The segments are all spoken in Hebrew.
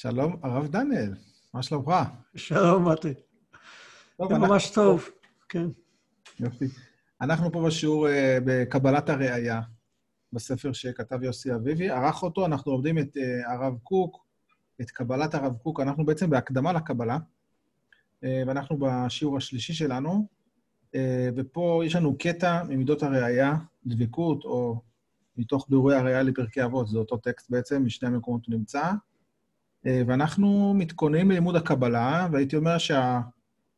שלום, הרב דניאל, מה שלומך? שלום, מתי. טוב, זה אנחנו ממש טוב, כן. יופי. אנחנו פה בשיעור אה, בקבלת הראייה, בספר שכתב יוסי אביבי. ערך אותו, אנחנו לומדים את אה, הרב קוק, את קבלת הרב קוק. אנחנו בעצם בהקדמה לקבלה, אה, ואנחנו בשיעור השלישי שלנו, אה, ופה יש לנו קטע ממידות הראייה, דבקות, או מתוך בירורי הראייה לפרקי אבות, זה אותו טקסט בעצם, משני המקומות הוא נמצא. אה, ואנחנו מתכוננים ללימוד הקבלה, והייתי אומר שה,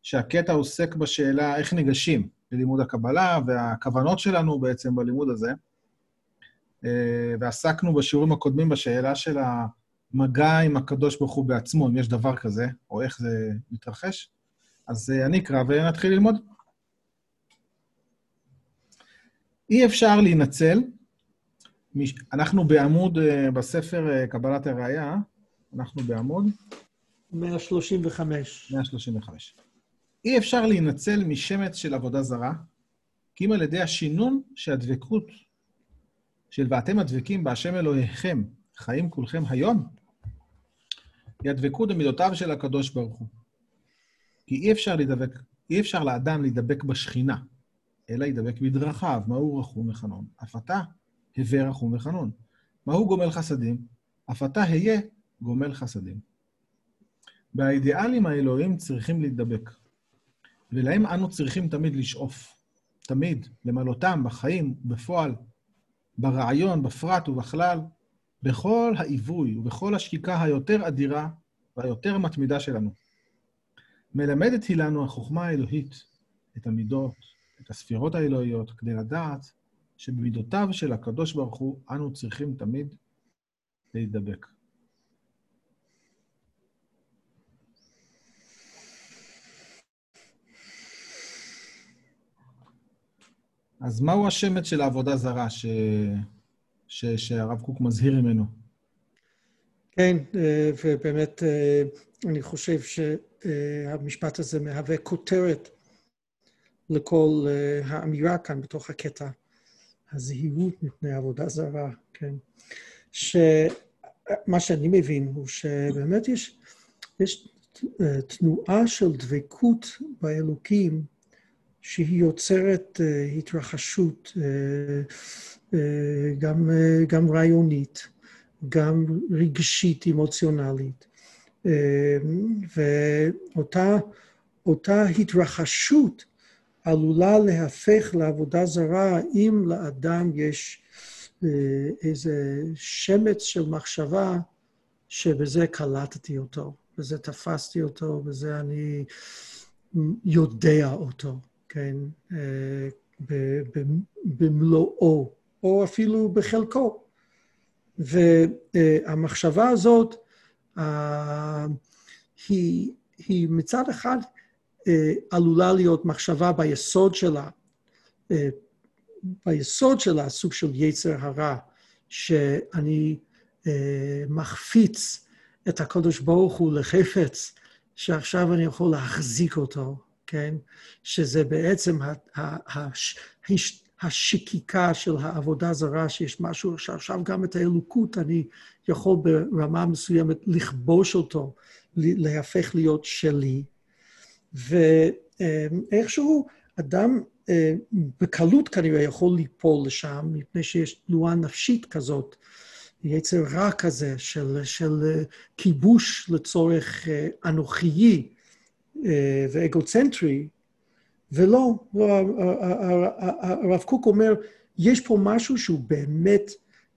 שהקטע עוסק בשאלה איך ניגשים ללימוד הקבלה, והכוונות שלנו בעצם בלימוד הזה. אה, ועסקנו בשיעורים הקודמים בשאלה של המגע עם הקדוש ברוך הוא בעצמו, אם יש דבר כזה, או איך זה מתרחש. אז אה, אני אקרא ונתחיל ללמוד. אי אפשר להינצל, אנחנו בעמוד, בספר קבלת הראייה, אנחנו בעמוד 135. 135. אי אפשר להינצל משמץ של עבודה זרה, כי אם על ידי השינון שהדבקות של ואתם הדבקים בהשם אלוהיכם, חיים כולכם היום, היא הדבקות במידותיו של הקדוש ברוך הוא. כי אי אפשר להידבק, אי אפשר לאדם להידבק בשכינה, אלא להידבק בדרכיו, מהו רחום וחנון. אף אתה הווה רחום וחנון. מהו גומל חסדים? אף אתה היה גומל חסדים. באידיאלים האלוהים צריכים להידבק, ולהם אנו צריכים תמיד לשאוף. תמיד, למלאותם בחיים, בפועל, ברעיון, בפרט ובכלל, בכל העיווי ובכל השקיקה היותר אדירה והיותר מתמידה שלנו. מלמדת היא לנו החוכמה האלוהית את המידות, את הספירות האלוהיות, כדי לדעת שבמידותיו של הקדוש ברוך הוא אנו צריכים תמיד להידבק. אז מהו השמץ של העבודה זרה ש... ש... שהרב קוק מזהיר ממנו? כן, אה, ובאמת אה, אני חושב שהמשפט הזה מהווה כותרת לכל אה, האמירה כאן בתוך הקטע, הזהירות מפני עבודה זרה, כן. שמה שאני מבין הוא שבאמת יש, יש תנועה של דבקות באלוקים שהיא יוצרת אה, התרחשות אה, אה, גם, גם רעיונית, גם רגשית, אמוציונלית. ואותה אותה התרחשות עלולה להפך לעבודה זרה אם לאדם יש איזה שמץ של מחשבה שבזה קלטתי אותו, בזה תפסתי אותו, בזה אני יודע אותו, כן, אה, במלואו, או אפילו בחלקו. והמחשבה הזאת, אה, היא, היא מצד אחד אה, עלולה להיות מחשבה ביסוד שלה, ביסוד שלה סוג של יצר הרע, שאני מחפיץ את הקדוש ברוך הוא לחפץ, שעכשיו אני יכול להחזיק אותו, כן? שזה בעצם השקיקה של העבודה זרה, שיש משהו שעכשיו גם את האלוקות אני יכול ברמה מסוימת לכבוש אותו, להפך להיות שלי. ואיכשהו אדם אה, בקלות כנראה יכול ליפול לשם, מפני שיש תנועה נפשית כזאת, יצר רע כזה של, של אה, כיבוש לצורך אה, אנוכי אה, ואגוצנטרי, ולא, לא, הרב קוק אומר, יש פה משהו שהוא באמת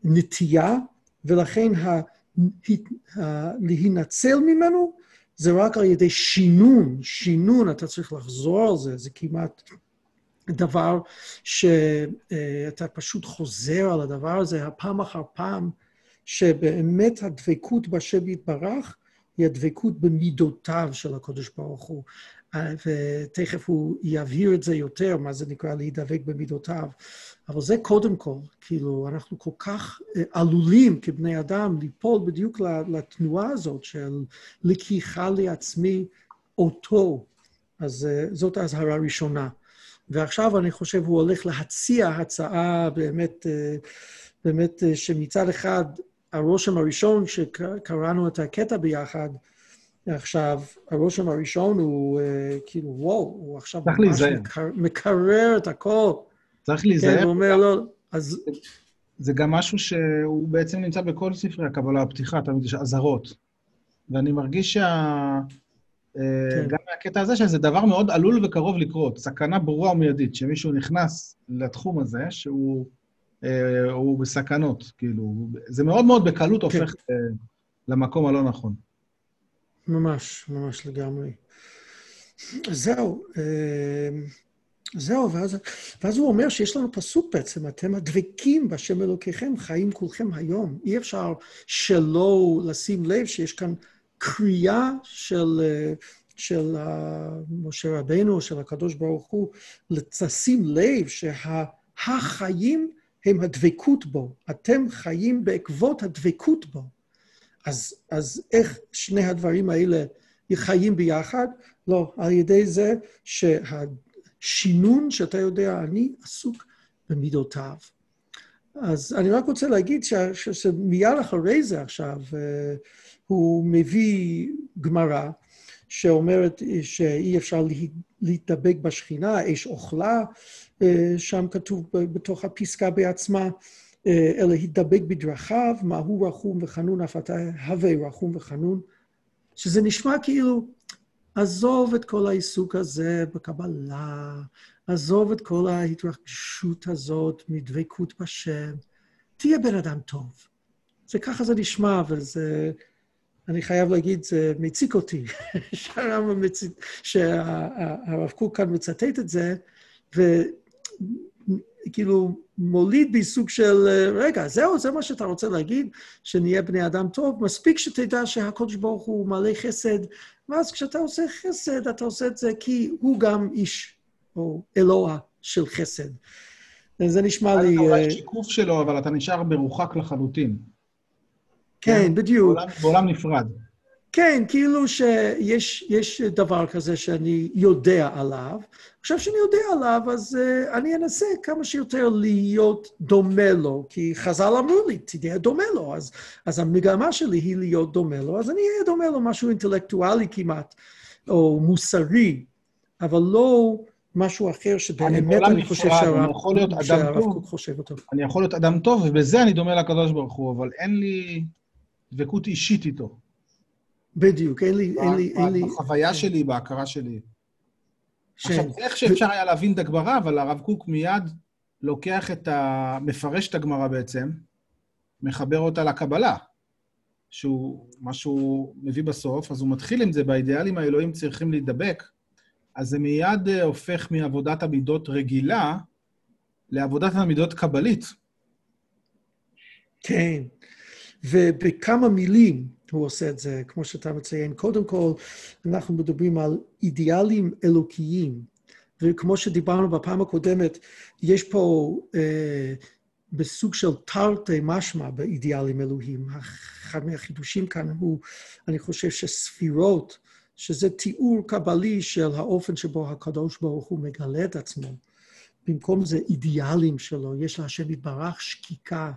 נטייה, ולכן ה- ה- להינצל ממנו זה רק על ידי שינון, שינון, אתה צריך לחזור על זה, זה כמעט דבר שאתה פשוט חוזר על הדבר הזה. פעם אחר פעם, שבאמת הדבקות בשם יתברך היא הדבקות במידותיו של הקדוש ברוך הוא. אה, ותכף הוא יבהיר את זה יותר, מה זה נקרא להידבק במידותיו. אבל זה קודם כל, כאילו, אנחנו כל כך אה, עלולים כבני אדם ליפול בדיוק לתנועה הזאת של לקיחה לעצמי אותו. אז אה, זאת האזהרה הראשונה. ועכשיו אני חושב הוא הולך להציע הצעה באמת, באמת שמצד אחד הרושם הראשון שקראנו את הקטע ביחד, עכשיו, הרושם הראשון הוא uh, כאילו, וואו, הוא עכשיו ממש מקר, מקרר את הכל. צריך להיזהר. כן, הוא אומר לא, אז... זה גם משהו שהוא בעצם נמצא בכל ספרי הקבלה, הפתיחה, תמיד יש אזהרות. ואני מרגיש שה... אה, כן. גם מהקטע הזה, שזה דבר מאוד עלול וקרוב לקרות. סכנה ברורה ומיידית, שמישהו נכנס לתחום הזה, שהוא אה, בסכנות, כאילו. זה מאוד מאוד בקלות כן. הופך אה, למקום הלא נכון. ממש, ממש לגמרי. זהו, אה, זהו, ואז, ואז הוא אומר שיש לנו פסוק בעצם, אתם הדבקים בהשם אלוקיכם, חיים כולכם היום. אי אפשר שלא לשים לב שיש כאן קריאה של, של משה רבנו, של הקדוש ברוך הוא, לשים לב שהחיים הם הדבקות בו. אתם חיים בעקבות הדבקות בו. אז, אז איך שני הדברים האלה חיים ביחד? לא, על ידי זה שהשינון, שאתה יודע, אני עסוק במידותיו. אז אני רק רוצה להגיד שמיד אחרי זה עכשיו, אה, הוא מביא גמרא שאומרת שאי אפשר להתדבק בשכינה, אש אוכלה, אה, שם כתוב בתוך הפסקה בעצמה, אה, אלא התדבק בדרכיו, מהו רחום וחנון, אף אתה הווה רחום וחנון, שזה נשמע כאילו, עזוב את כל העיסוק הזה בקבלה, עזוב את כל ההתרגשות הזאת מדבקות בשם, תהיה בן אדם טוב. זה ככה זה נשמע, וזה... אני חייב להגיד, זה מציק אותי, שהרב קוק כאן מצטט את זה, וכאילו מוליד בי סוג של, רגע, זהו, זה מה שאתה רוצה להגיד, שנהיה בני אדם טוב? מספיק שתדע שהקדוש ברוך הוא מלא חסד, ואז כשאתה עושה חסד, אתה עושה את זה כי הוא גם איש, או אלוה של חסד. זה נשמע לי... אתה אולי שיקוף שלו, אבל אתה נשאר מרוחק לחלוטין. כן, כן, בדיוק. בעולם, בעולם נפרד. כן, כאילו שיש דבר כזה שאני יודע עליו. עכשיו שאני יודע עליו, אז uh, אני אנסה כמה שיותר להיות דומה לו, כי חז"ל אמרו לי, תהיה דומה לו, אז, אז המגמה שלי היא להיות דומה לו, אז אני אהיה דומה לו, משהו אינטלקטואלי כמעט, או מוסרי, אבל לא משהו אחר שבאמת אני חושב שהרב קוק חושב אותו. אני יכול להיות אדם טוב, ובזה אני דומה לקדוש ברוך הוא, אבל אין לי... דבקות אישית איתו. בדיוק, אין לי... אין לי, אין לי... בחוויה כן. שלי, בהכרה שלי. עכשיו, איך שאפשר היה להבין את הגמרא, אבל הרב קוק מיד לוקח את ה... מפרש את הגמרא בעצם, מחבר אותה לקבלה, שהוא, מה שהוא מביא בסוף, אז הוא מתחיל עם זה, באידיאלים האלוהים צריכים להידבק, אז זה מיד אה, הופך מעבודת המידות רגילה לעבודת המידות קבלית. כן. ובכמה מילים הוא עושה את זה, כמו שאתה מציין. קודם כל, אנחנו מדברים על אידיאלים אלוקיים, וכמו שדיברנו בפעם הקודמת, יש פה אה, בסוג של תרתי משמע באידיאלים אלוהים. אחד מהחידושים כאן הוא, אני חושב שספירות, שזה תיאור קבלי של האופן שבו הקדוש ברוך הוא מגלה את עצמו. במקום זה אידיאלים שלו, יש להשם יתברך שקיקה,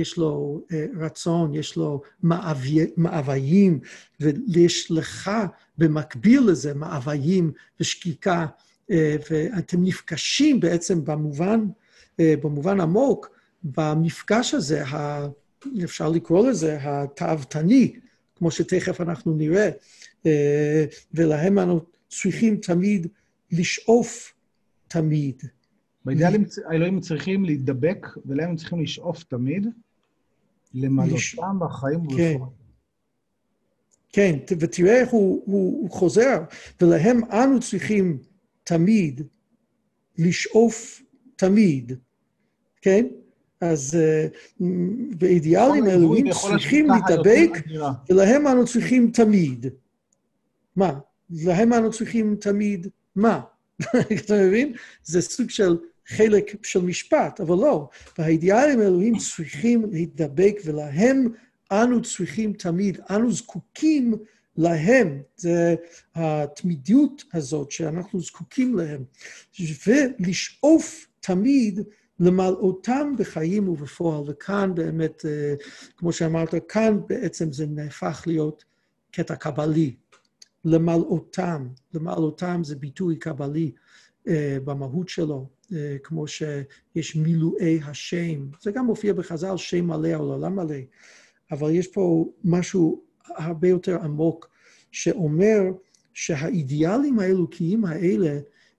יש לו uh, רצון, יש לו מאווי, מאוויים, ויש לך במקביל לזה מאוויים ושקיקה, uh, ואתם נפגשים בעצם במובן, uh, במובן עמוק, במפגש הזה, ה, אפשר לקרוא לזה התאוותני, כמו שתכף אנחנו נראה, ולהם אנו צריכים תמיד לשאוף תמיד. באידאלים האלוהים צריכים להידבק, ולהם הם צריכים לשאוף תמיד, למלאותם בחיים ובפועל. כן, ותראה איך הוא, הוא, הוא חוזר, ולהם אנו צריכים תמיד לשאוף תמיד, כן? אז uh, באידיאלים אלוהים צריכים להתאבק, ולהם אנו צריכים תמיד. מה? להם אנו צריכים תמיד מה? אתה מבין? זה סוג של חלק של משפט, אבל לא. והאידיאלים האלוהים צריכים להידבק, ולהם אנו צריכים תמיד, אנו זקוקים להם, זה התמידיות הזאת שאנחנו זקוקים להם, ולשאוף תמיד למלאותם בחיים ובפועל, וכאן באמת, אה, כמו שאמרת, כאן בעצם זה נהפך להיות קטע קבלי. למלאותם, למלאותם זה ביטוי קבלי אה, במהות שלו, כמו שיש מילואי השם. זה גם מופיע בחז"ל, שם מלא או לעולם מלא, אבל יש פה משהו הרבה יותר עמוק שאומר שהאידיאלים האלוקיים האלה,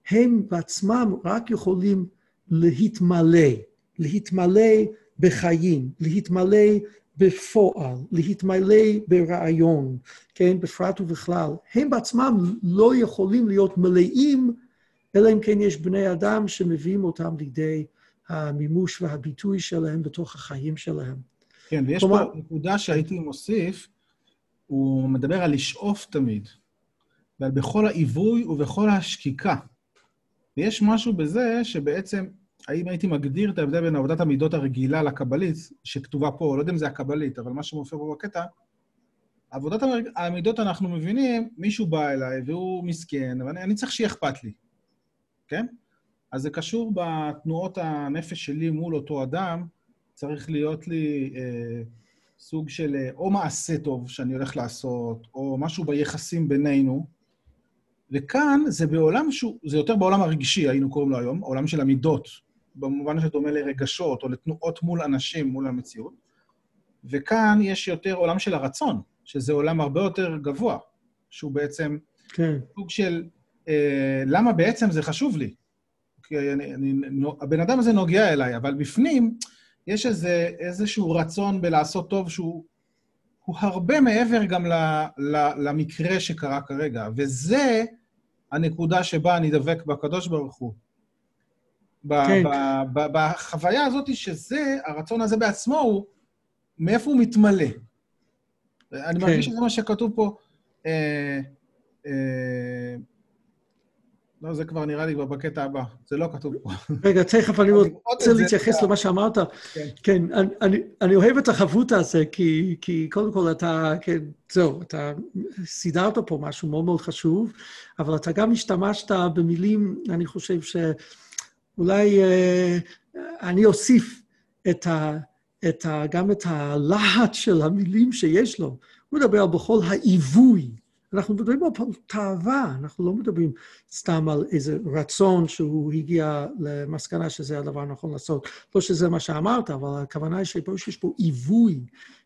הם בעצמם רק יכולים להתמלא, להתמלא בחיים, להתמלא בפועל, להתמלא ברעיון, כן, בפרט ובכלל. הם בעצמם לא יכולים להיות מלאים, אלא אם כן יש בני אדם שמביאים אותם לידי המימוש והביטוי שלהם בתוך החיים שלהם. כן, ויש כלומר, פה נקודה שהייתי מוסיף, הוא מדבר על לשאוף תמיד, ועל בכל העיווי ובכל השקיקה. ויש משהו בזה שבעצם האם הייתי מגדיר את ההבדל בין עבודת המידות הרגילה לקבלית, שכתובה פה, לא יודע אם זה הקבלית, אבל מה שמופיע פה בקטע, עבודת המידות אנחנו מבינים, מישהו בא אליי והוא מסכן, אבל אני צריך שיהיה אכפת לי, כן? אז זה קשור בתנועות הנפש שלי מול אותו אדם, צריך להיות לי אה, סוג של אה, או מעשה טוב שאני הולך לעשות, או משהו ביחסים בינינו, וכאן זה בעולם שהוא, זה יותר בעולם הרגשי, היינו קוראים לו היום, העולם של המידות, במובן שדומה לרגשות או לתנועות מול אנשים, מול המציאות. וכאן יש יותר עולם של הרצון, שזה עולם הרבה יותר גבוה, שהוא בעצם כן. סוג של למה בעצם זה חשוב לי. כי אני, אני, הבן אדם הזה נוגע אליי, אבל בפנים יש איזה, איזשהו רצון בלעשות טוב שהוא הוא הרבה מעבר גם ל, ל, למקרה שקרה כרגע, וזה הנקודה שבה אני דבק בקדוש ברוך הוא. כן. בחוויה הזאת שזה, הרצון הזה בעצמו הוא, מאיפה הוא מתמלא. אני כן. מרגיש שזה מה שכתוב פה. אה, אה, לא, זה כבר נראה לי כבר בקטע הבא, זה לא כתוב פה. רגע, תכף אני רוצה להתייחס למה שאמרת. כן, כן אני, אוהב את החברות הזה, כי, קודם כל אתה, כן, זהו, אתה סידרת פה משהו מאוד מאוד חשוב, אבל אתה גם השתמשת במילים, אני חושב ש... אולי אה, אני אוסיף את ה, את ה, גם את הלהט של המילים שיש לו. הוא מדבר על בכל העיווי. אנחנו מדברים על תאווה, אנחנו לא מדברים סתם על איזה רצון שהוא הגיע למסקנה שזה הדבר הנכון לעשות. לא שזה מה שאמרת, אבל הכוונה היא שיש פה עיווי,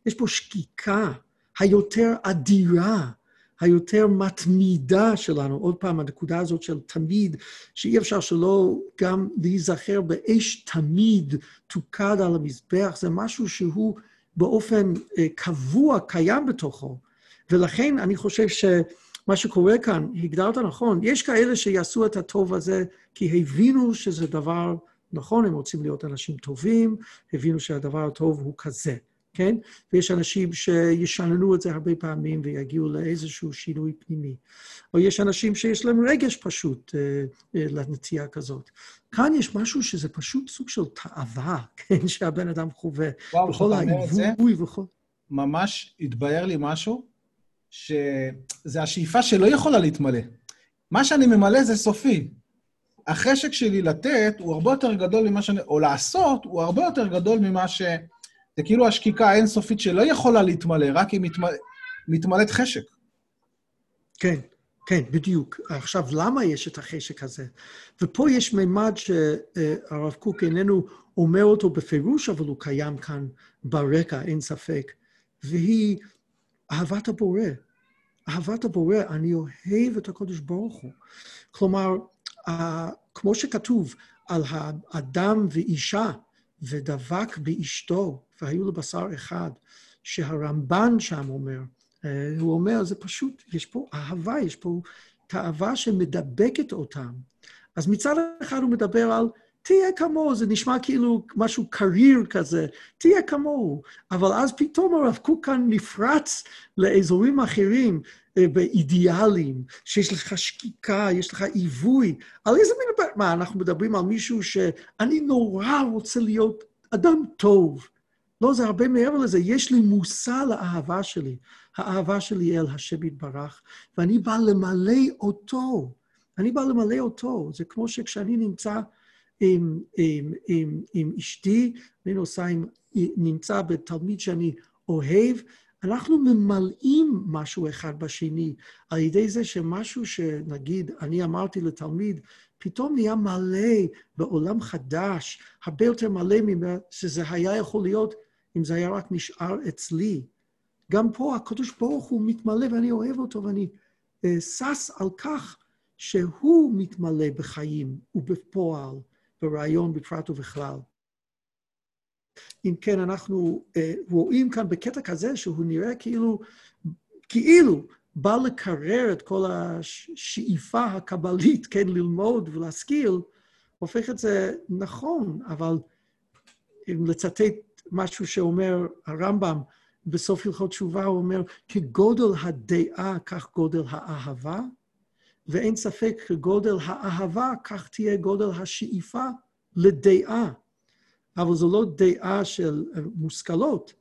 יש פה שקיקה היותר אדירה היותר מתמידה שלנו, עוד פעם, הנקודה הזאת של תמיד, שאי אפשר שלא גם להיזכר באש תמיד תוקד על המזבח, זה משהו שהוא באופן אה, קבוע קיים בתוכו. ולכן אני חושב שמה שקורה כאן, הגדרת נכון, יש כאלה שיעשו את הטוב הזה כי הבינו שזה דבר נכון, הם רוצים להיות אנשים טובים, הבינו שהדבר הטוב הוא כזה. כן? ויש אנשים שישננו את זה הרבה פעמים ויגיעו לאיזשהו שינוי פנימי. או יש אנשים שיש להם רגש פשוט אה, אה, לנטייה כזאת. כאן יש משהו שזה פשוט סוג של תאווה, כן? שהבן אדם חווה. וואו, בכל העיווי וכל... ממש התבהר לי משהו, שזה השאיפה שלא יכולה להתמלא. מה שאני ממלא זה סופי. החשק שלי לתת הוא הרבה יותר גדול ממה שאני... או לעשות הוא הרבה יותר גדול ממה ש... זה כאילו השקיקה האינסופית שלא יכולה להתמלא, רק היא מתמלא, מתמלאת חשק. כן, כן, בדיוק. עכשיו, למה יש את החשק הזה? ופה יש מימד שהרב קוק איננו אומר אותו בפירוש, אבל הוא קיים כאן ברקע, אין ספק, והיא אהבת הבורא. אהבת הבורא, אני אוהב את הקודש ברוך הוא. כלומר, כמו שכתוב על האדם ואישה, ודבק באשתו, והיו לו בשר אחד, שהרמב"ן שם אומר, אה, הוא אומר, זה פשוט, יש פה אהבה, יש פה תאווה שמדבקת אותם. אז מצד אחד הוא מדבר על תהיה כמוהו, זה נשמע כאילו משהו קריר כזה, תהיה כמוהו. אבל אז פתאום הרב קוק כאן נפרץ לאזורים אחרים, אה, באידיאלים, שיש לך שקיקה, יש לך עיווי. על איזה מין... מה, אנחנו מדברים על מישהו שאני נורא רוצה להיות אדם טוב. לא, זה הרבה מעבר לזה. יש לי מושא לאהבה שלי. האהבה שלי אל השם יתברך, ואני בא למלא אותו. אני בא למלא אותו. זה כמו שכשאני נמצא עם, עם, עם, עם אשתי, אני נוסע עם, נמצא בתלמיד שאני אוהב, אנחנו ממלאים משהו אחד בשני, על ידי זה שמשהו שנגיד, אני אמרתי לתלמיד, פתאום נהיה מלא בעולם חדש, הרבה יותר מלא ממה שזה היה יכול להיות אם זה היה רק נשאר אצלי. גם פה הקדוש ברוך הוא מתמלא ואני אוהב אותו ואני אה, שש על כך שהוא מתמלא בחיים ובפועל, ברעיון בפרט ובכלל. אם כן, אנחנו אה, רואים כאן בקטע כזה שהוא נראה כאילו, כאילו בא לקרר את כל השאיפה הקבלית, כן, ללמוד ולהשכיל, הופך את זה נכון, אבל אם לצטט משהו שאומר הרמב"ם בסוף הלכות תשובה, הוא אומר, כגודל הדעה, כך גודל האהבה, ואין ספק כגודל האהבה, כך תהיה גודל השאיפה לדעה. אבל זו לא דעה של מושכלות,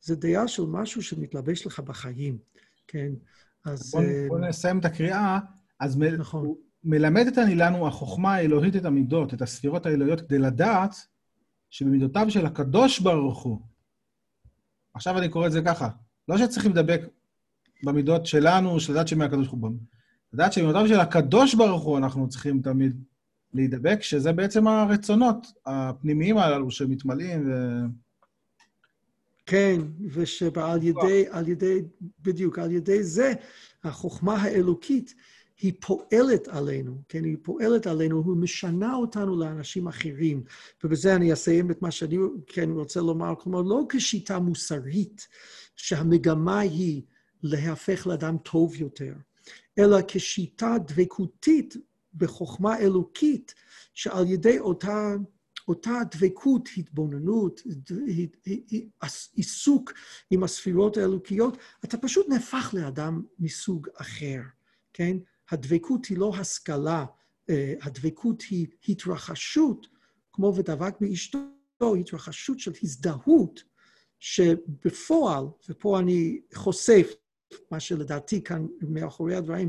זו דעה של משהו שמתלבש לך בחיים, כן? אז... בוא אה, נסיים את הקריאה. אז נכון. מ, מלמדת אני לנו החוכמה האלוהית את המידות, את הספירות האלוהיות, כדי לדעת שבמידותיו של הקדוש ברוך הוא, עכשיו אני קורא את זה ככה, לא שצריכים לדבק במידות שלנו, של לדעת שמהקדוש ברוך הוא. לדעת שבמידותיו של הקדוש ברוך הוא אנחנו צריכים תמיד להידבק, שזה בעצם הרצונות הפנימיים הללו שמתמלאים ו... כן, ושעל ידי, על ידי, בדיוק, על ידי זה, החוכמה האלוקית היא פועלת עלינו, כן? היא פועלת עלינו, היא משנה אותנו לאנשים אחרים. ובזה אני אסיים את מה שאני כן רוצה לומר, כלומר, לא כשיטה מוסרית, שהמגמה היא להפך לאדם טוב יותר, אלא כשיטה דבקותית בחוכמה אלוקית, שעל ידי אותה, אותה דבקות, התבוננות, עיסוק עם הספירות האלוקיות, אתה פשוט נהפך לאדם מסוג אחר, כן? הדבקות היא לא השכלה, אה, הדבקות היא התרחשות, כמו ודבק באשתו, התרחשות של הזדהות, שבפועל, ופה אני חושף מה שלדעתי כאן מאחורי הדברים,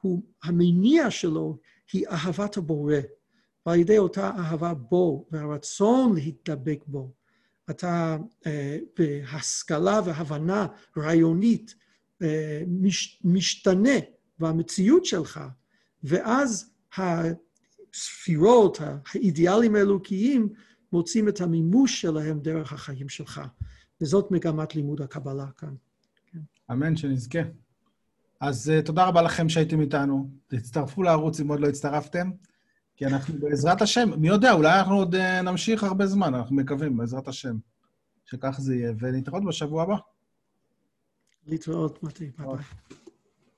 הוא, המניע שלו היא אהבת הבורא. ועל ידי אותה אהבה בו והרצון להתדבק בו, אתה אה, בהשכלה והבנה רעיונית אה, מש, משתנה במציאות שלך, ואז הספירות, האידיאלים האלוקיים, מוצאים את המימוש שלהם דרך החיים שלך. וזאת מגמת לימוד הקבלה כאן. אמן, שנזכה. אז uh, תודה רבה לכם שהייתם איתנו. תצטרפו לערוץ אם עוד לא הצטרפתם, כי אנחנו בעזרת השם, מי יודע, אולי אנחנו עוד uh, נמשיך הרבה זמן, אנחנו מקווים, בעזרת השם, שכך זה יהיה, ונתראות בשבוע הבא. להתראות, מתי, ביי ביי.